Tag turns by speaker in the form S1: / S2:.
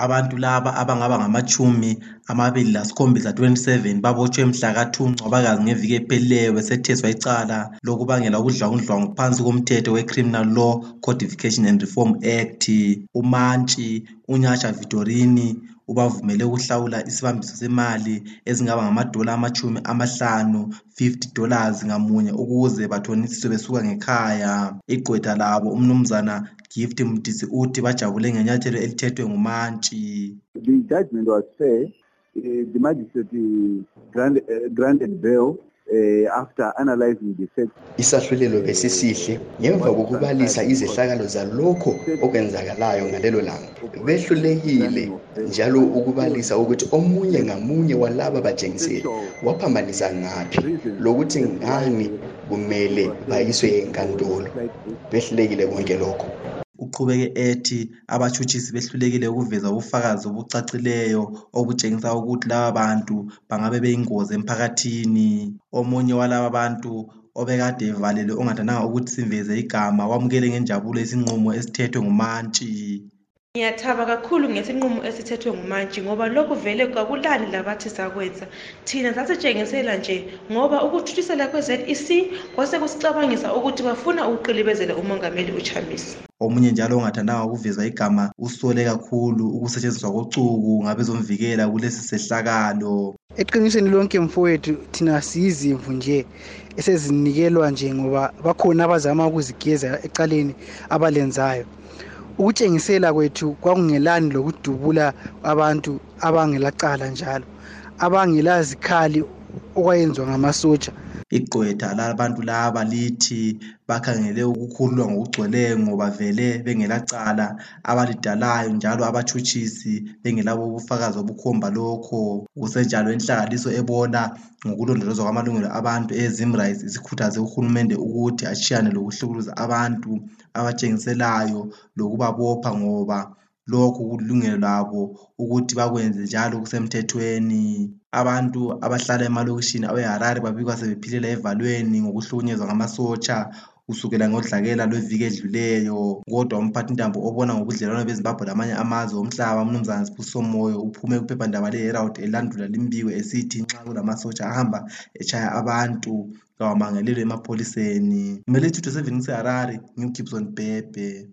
S1: Abantu laba abangaba ngamatshumi amabili lasikhombisa 27 babotshwe mhlaka 2 Ncwabakazi ngeviki ephelileyo besetheswa icala lokubangela ubudlwangudlwangu phansi komthetho we-Criminal Law Codification and Reform Act. UMantshi, uNyatsha Victorine ubavumele ukuhlawula isibambiso semali ezingaba ngamadola amatshumi amahlanu 50 dollars ngamunye ukuze bathonisiswe besuka ngekhaya. Igqwetha labo umnumzana Gift Mdisi uthi bajabule ngenyathelo elithethwe nguMantshi.
S2: The judgment was fair. Uh, the magistrate granted, uh, granted bail uh, after analyzing the facts.
S3: Isahlulelo besisihle ngemva kokubalisa izehlakalo zalokho okwenzakalayo ngalelo langa. Behlulekile njalo ukubalisa ukuthi omunye ngamunye walaba bajengiseli waphambanisa ngaphi lokuthi ngani kumele bayiswe enkantolo. Behlulekile konke lokho.
S1: Uqhubeke ethi abatshutshisi behlulekile ukuveza ubufakazi obucacileyo obutshengisa ukuthi laba bantu bangabe beyingozi emphakathini. Omunye walaba bantu obekade evalelwe ongathandanga ukuthi siveze igama wamukele ngenjabulo isinqumo esithethwe nguMantshi.
S4: Ngiyathaba kakhulu ngesinqumo esithethwe nguMantshi ngoba lokhu vele kakulani labathi sakwenza. Thina sasitshengisela nje ngoba ukuthuthisela kwe-ZEC kwase kusicabangisa ukuthi bafuna ukuqilibezela umongameli uChamisa.
S1: Omunye njalo ongathandanga ukuveza igama usole kakhulu ukusetshenziswa kocuku ngabezomvikela kulesi sehlakalo.
S5: Eqinisweni lonke mfowethu thina siyizimvu nje esezinikelwa nje ngoba bakhona abazama ukuzigeza ecaleni abalenzayo. Ukutshengisela kwethu kwakungelani lokudubula abantu abangelacala njalo? Abangelazikhali okwayenziwa ngamasotsha.
S1: Igqwetha labantu laba lithi bakhangele ukukhululwa ngokugcweleyo ngoba vele bengelacala abalidalayo njalo abatshutshisi bengelabo ubufakazi obukhomba lokho. Kusenjalo inhlanganiso ebona ngokulondolozwa kwamalungelo abantu eZimrise isikhuthaze uhulumende ukuthi atshiyane lokuhlukuluza abantu abatshengiselayo lokubabopha ngoba lokhu kulilungelo labo ukuthi bakwenze njalo kusemthethweni. Abantu abahlala emalokishini aweHarare babikwa sebephilela evalweni ngokuhlukunyezwa ngamasotsha kusukela ngodlakela lweviki edluleyo. Kodwa umphathintambo obona ngobudlelwano beZimbabwe lamanye amazwe omhlaba umnumzana Sibusiso Moyo uphume kuphephandaba leHerald elandula limbiko esithi nxa kulamasotsha ahamba etshaya abantu kawamangalelwe emapholiseni. Ngimele isithutho sevini ngiseHarare nginguGibson Bhebhe.